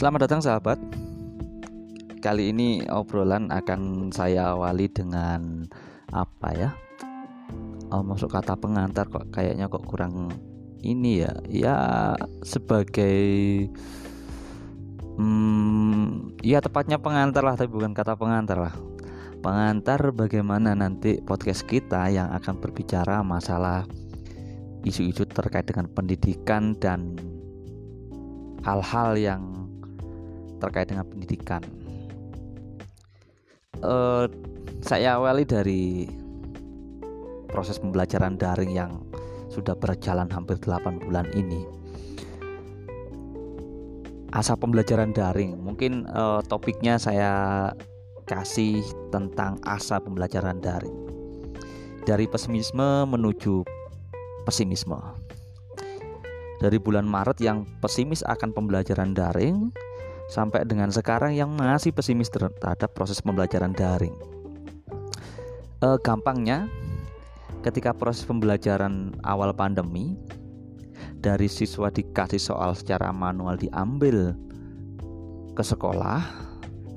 Selamat datang sahabat. Kali ini obrolan akan saya awali dengan apa ya? Oh, masuk kata pengantar kok kayaknya kok kurang ini ya. Ya sebagai hmm, ya tepatnya pengantar lah tapi bukan kata pengantar lah. Pengantar bagaimana nanti podcast kita yang akan berbicara masalah isu-isu terkait dengan pendidikan dan hal-hal yang terkait dengan pendidikan. Uh, saya awali dari proses pembelajaran daring yang sudah berjalan hampir 8 bulan ini. Asa pembelajaran daring, mungkin uh, topiknya saya kasih tentang asa pembelajaran daring. Dari pesimisme menuju pesimisme. Dari bulan Maret yang pesimis akan pembelajaran daring sampai dengan sekarang yang masih pesimis terhadap proses pembelajaran daring. E, gampangnya, ketika proses pembelajaran awal pandemi, dari siswa dikasih soal secara manual diambil ke sekolah,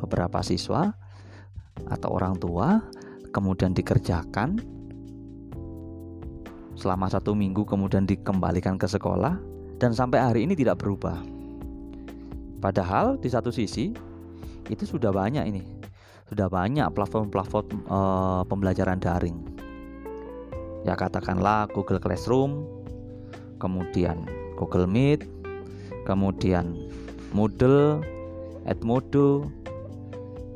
beberapa siswa atau orang tua, kemudian dikerjakan, selama satu minggu kemudian dikembalikan ke sekolah dan sampai hari ini tidak berubah. Padahal di satu sisi itu sudah banyak ini, sudah banyak platform-platform e, pembelajaran daring. Ya katakanlah Google Classroom, kemudian Google Meet, kemudian Moodle, Edmodo,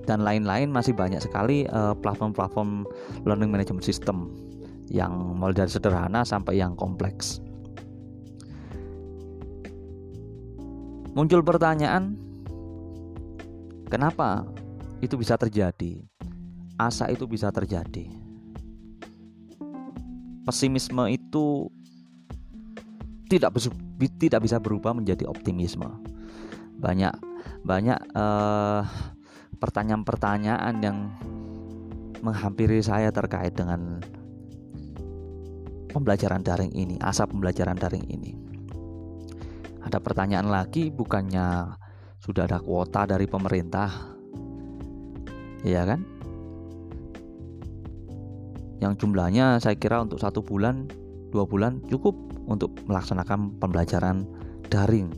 dan lain-lain masih banyak sekali eh, platform-platform learning management system yang mulai dari sederhana sampai yang kompleks. Muncul pertanyaan, kenapa itu bisa terjadi? Asa itu bisa terjadi. Pesimisme itu tidak tidak bisa berubah menjadi optimisme. Banyak banyak eh, pertanyaan-pertanyaan yang menghampiri saya terkait dengan pembelajaran daring ini, asa pembelajaran daring ini. Ada pertanyaan lagi, bukannya sudah ada kuota dari pemerintah, ya kan? Yang jumlahnya saya kira untuk satu bulan, dua bulan cukup untuk melaksanakan pembelajaran daring.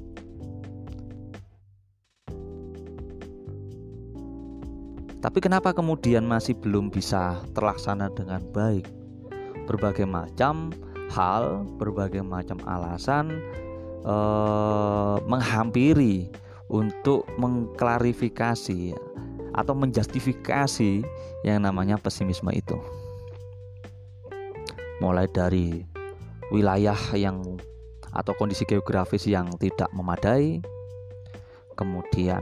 Tapi kenapa kemudian masih belum bisa terlaksana dengan baik? berbagai macam hal, berbagai macam alasan eh, menghampiri untuk mengklarifikasi atau menjustifikasi yang namanya pesimisme itu. Mulai dari wilayah yang atau kondisi geografis yang tidak memadai, kemudian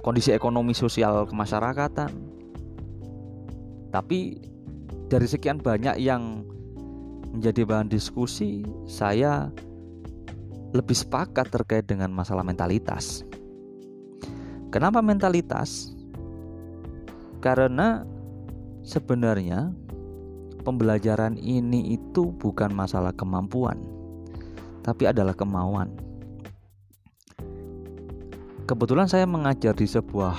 kondisi ekonomi sosial kemasyarakatan. Tapi dari sekian banyak yang menjadi bahan diskusi, saya lebih sepakat terkait dengan masalah mentalitas. Kenapa mentalitas? Karena sebenarnya pembelajaran ini itu bukan masalah kemampuan, tapi adalah kemauan. Kebetulan saya mengajar di sebuah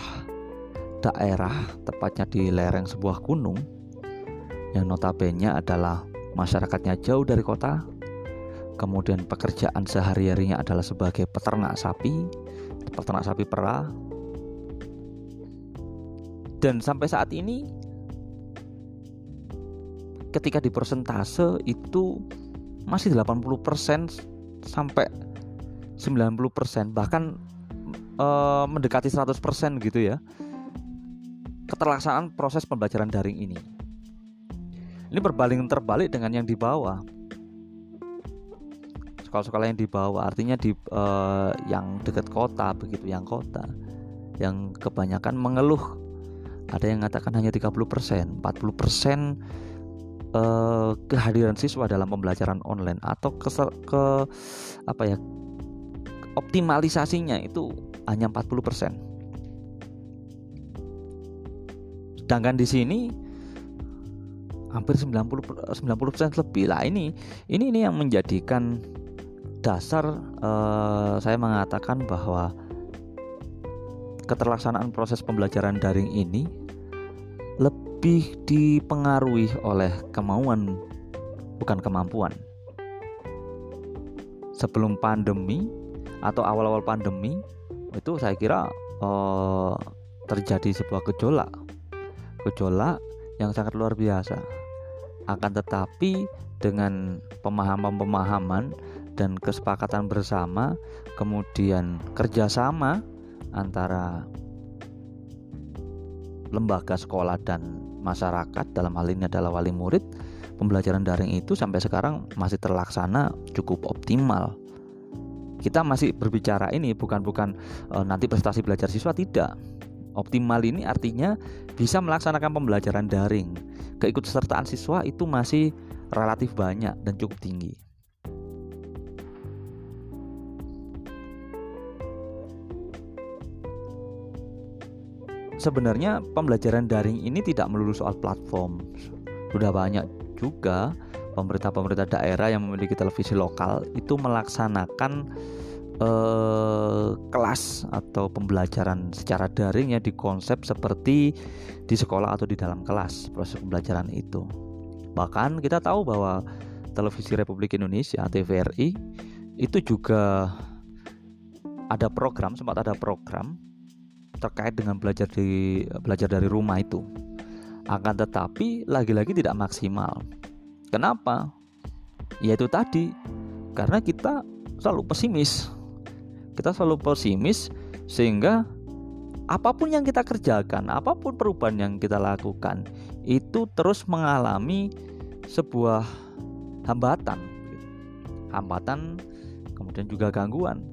daerah, tepatnya di lereng sebuah gunung yang notabene adalah masyarakatnya jauh dari kota, kemudian pekerjaan sehari-harinya adalah sebagai peternak sapi, peternak sapi perah, dan sampai saat ini ketika di persentase itu masih 80% sampai 90% bahkan e, mendekati 100% gitu ya keterlaksanaan proses pembelajaran daring ini ini berbanding terbalik dengan yang di bawah. Sekolah-sekolah yang di bawah artinya di uh, yang dekat kota begitu, yang kota yang kebanyakan mengeluh. Ada yang mengatakan hanya 30%, 40% uh, kehadiran siswa dalam pembelajaran online atau ke, ke apa ya optimalisasinya itu hanya 40%. Sedangkan di sini hampir 90 90% lebih lah ini ini ini yang menjadikan dasar eh, saya mengatakan bahwa keterlaksanaan proses pembelajaran daring ini lebih dipengaruhi oleh kemauan bukan kemampuan. Sebelum pandemi atau awal-awal pandemi itu saya kira eh, terjadi sebuah gejolak, gejolak yang sangat luar biasa. Akan tetapi dengan pemahaman-pemahaman dan kesepakatan bersama, kemudian kerjasama antara lembaga sekolah dan masyarakat dalam hal ini adalah wali murid pembelajaran daring itu sampai sekarang masih terlaksana cukup optimal. Kita masih berbicara ini bukan bukan e, nanti prestasi belajar siswa tidak. Optimal ini artinya bisa melaksanakan pembelajaran daring keikutsertaan siswa itu masih relatif banyak dan cukup tinggi sebenarnya pembelajaran daring ini tidak melulu soal platform. Sudah banyak juga pemerintah-pemerintah daerah yang memiliki televisi lokal itu melaksanakan eh, kelas atau pembelajaran secara daring yang dikonsep seperti di sekolah atau di dalam kelas proses pembelajaran itu. Bahkan kita tahu bahwa televisi Republik Indonesia TVRI itu juga ada program sempat ada program terkait dengan belajar di belajar dari rumah itu. Akan tetapi lagi-lagi tidak maksimal. Kenapa? Yaitu tadi karena kita selalu pesimis. Kita selalu pesimis sehingga apa pun yang kita kerjakan, apa pun perubahan yang kita lakukan itu terus mengalami sebuah hambatan. Hambatan kemudian juga gangguan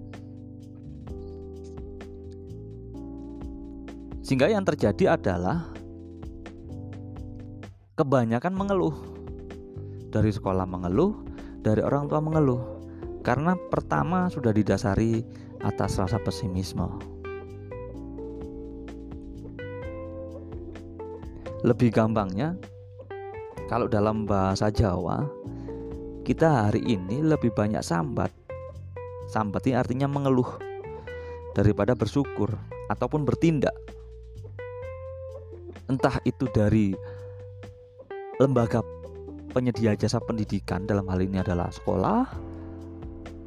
Sehingga yang terjadi adalah kebanyakan mengeluh. Dari sekolah mengeluh, dari orang tua mengeluh. Karena pertama sudah didasari atas rasa pesimisme. Lebih gampangnya, kalau dalam bahasa Jawa, kita hari ini lebih banyak sambat. Sambat ini artinya mengeluh daripada bersyukur ataupun bertindak entah itu dari lembaga penyedia jasa pendidikan dalam hal ini adalah sekolah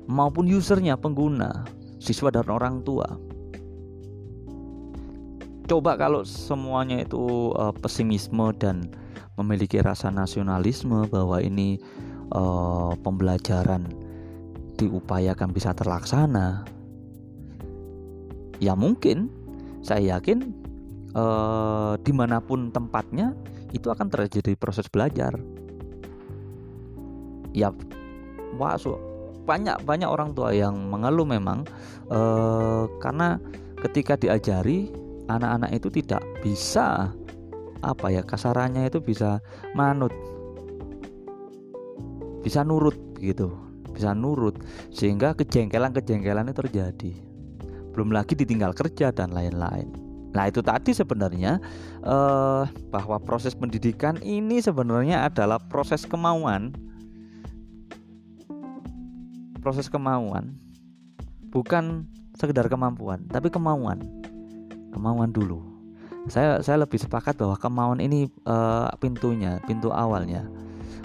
maupun usernya pengguna siswa dan orang tua. Coba kalau semuanya itu uh, pesimisme dan memiliki rasa nasionalisme bahwa ini uh, pembelajaran diupayakan bisa terlaksana ya mungkin. Saya yakin eh, di mana pun tempatnya itu akan terjadi proses belajar. Ya wah banyak banyak orang tua yang mengeluh memang eh, karena ketika diajari anak-anak itu tidak bisa apa ya kasarannya itu bisa manut. Bisa nurut gitu bisa nurut sehingga kejengkelan-kejengkelan itu terjadi. Belum lagi ditinggal kerja dan lain-lain. Nah, itu tadi sebenarnya eh, bahwa proses pendidikan ini sebenarnya adalah proses kemauan. Proses kemauan bukan sekedar kemampuan, tapi kemauan. Kemauan dulu. Saya saya lebih sepakat bahwa kemauan ini eh, pintunya, pintu awalnya.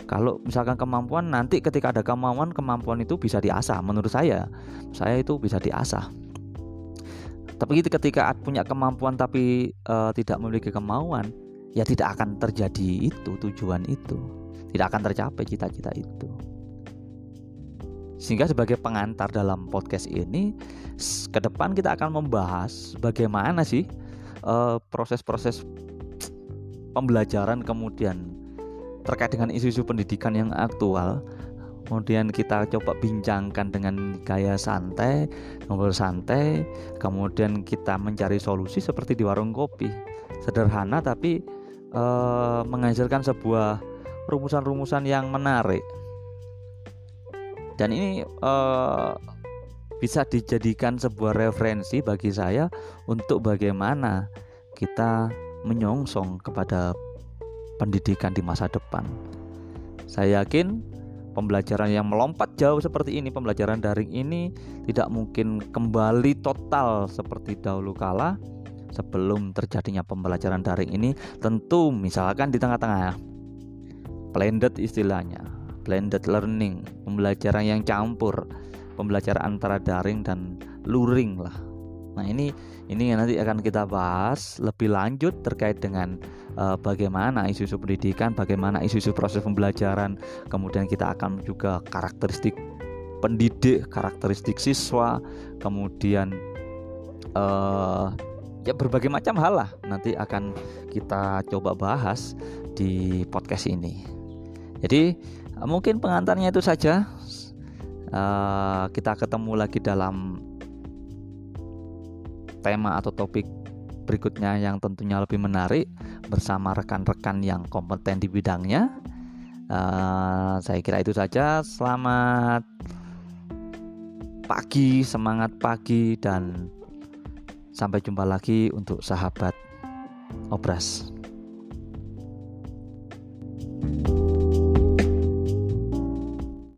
Kalau misalkan kemampuan nanti ketika ada kemauan, kemampuan itu bisa diasah menurut saya. Saya itu bisa diasah tapi ketika punya kemampuan tapi uh, tidak memiliki kemauan, ya tidak akan terjadi itu tujuan itu, tidak akan tercapai cita-cita itu. Sehingga sebagai pengantar dalam podcast ini, ke depan kita akan membahas bagaimana sih eh, proses-proses pembelajaran kemudian terkait dengan isu-isu pendidikan yang aktual. Kemudian kita coba bincangkan dengan gaya santai, ngobrol santai, kemudian kita mencari solusi seperti di warung kopi, sederhana tapi e, menghasilkan sebuah rumusan-rumusan yang menarik. Dan ini e, bisa dijadikan sebuah referensi bagi saya untuk bagaimana kita menyongsong kepada pendidikan di masa depan. Saya yakin pembelajaran yang melompat jauh seperti ini, pembelajaran daring ini tidak mungkin kembali total seperti dahulu kala sebelum terjadinya pembelajaran daring ini tentu misalkan di tengah-tengah blended istilahnya blended learning pembelajaran yang campur pembelajaran antara daring dan luring lah nah ini ini nanti akan kita bahas lebih lanjut terkait dengan uh, bagaimana isu-isu pendidikan bagaimana isu-isu proses pembelajaran kemudian kita akan juga karakteristik pendidik karakteristik siswa kemudian uh, ya berbagai macam hal lah nanti akan kita coba bahas di podcast ini. Jadi mungkin pengantarnya itu saja. Uh, kita ketemu lagi dalam tema atau topik berikutnya yang tentunya lebih menarik bersama rekan-rekan yang kompeten di bidangnya. Uh, saya kira itu saja. Selamat pagi, semangat pagi dan Sampai jumpa lagi untuk sahabat obras.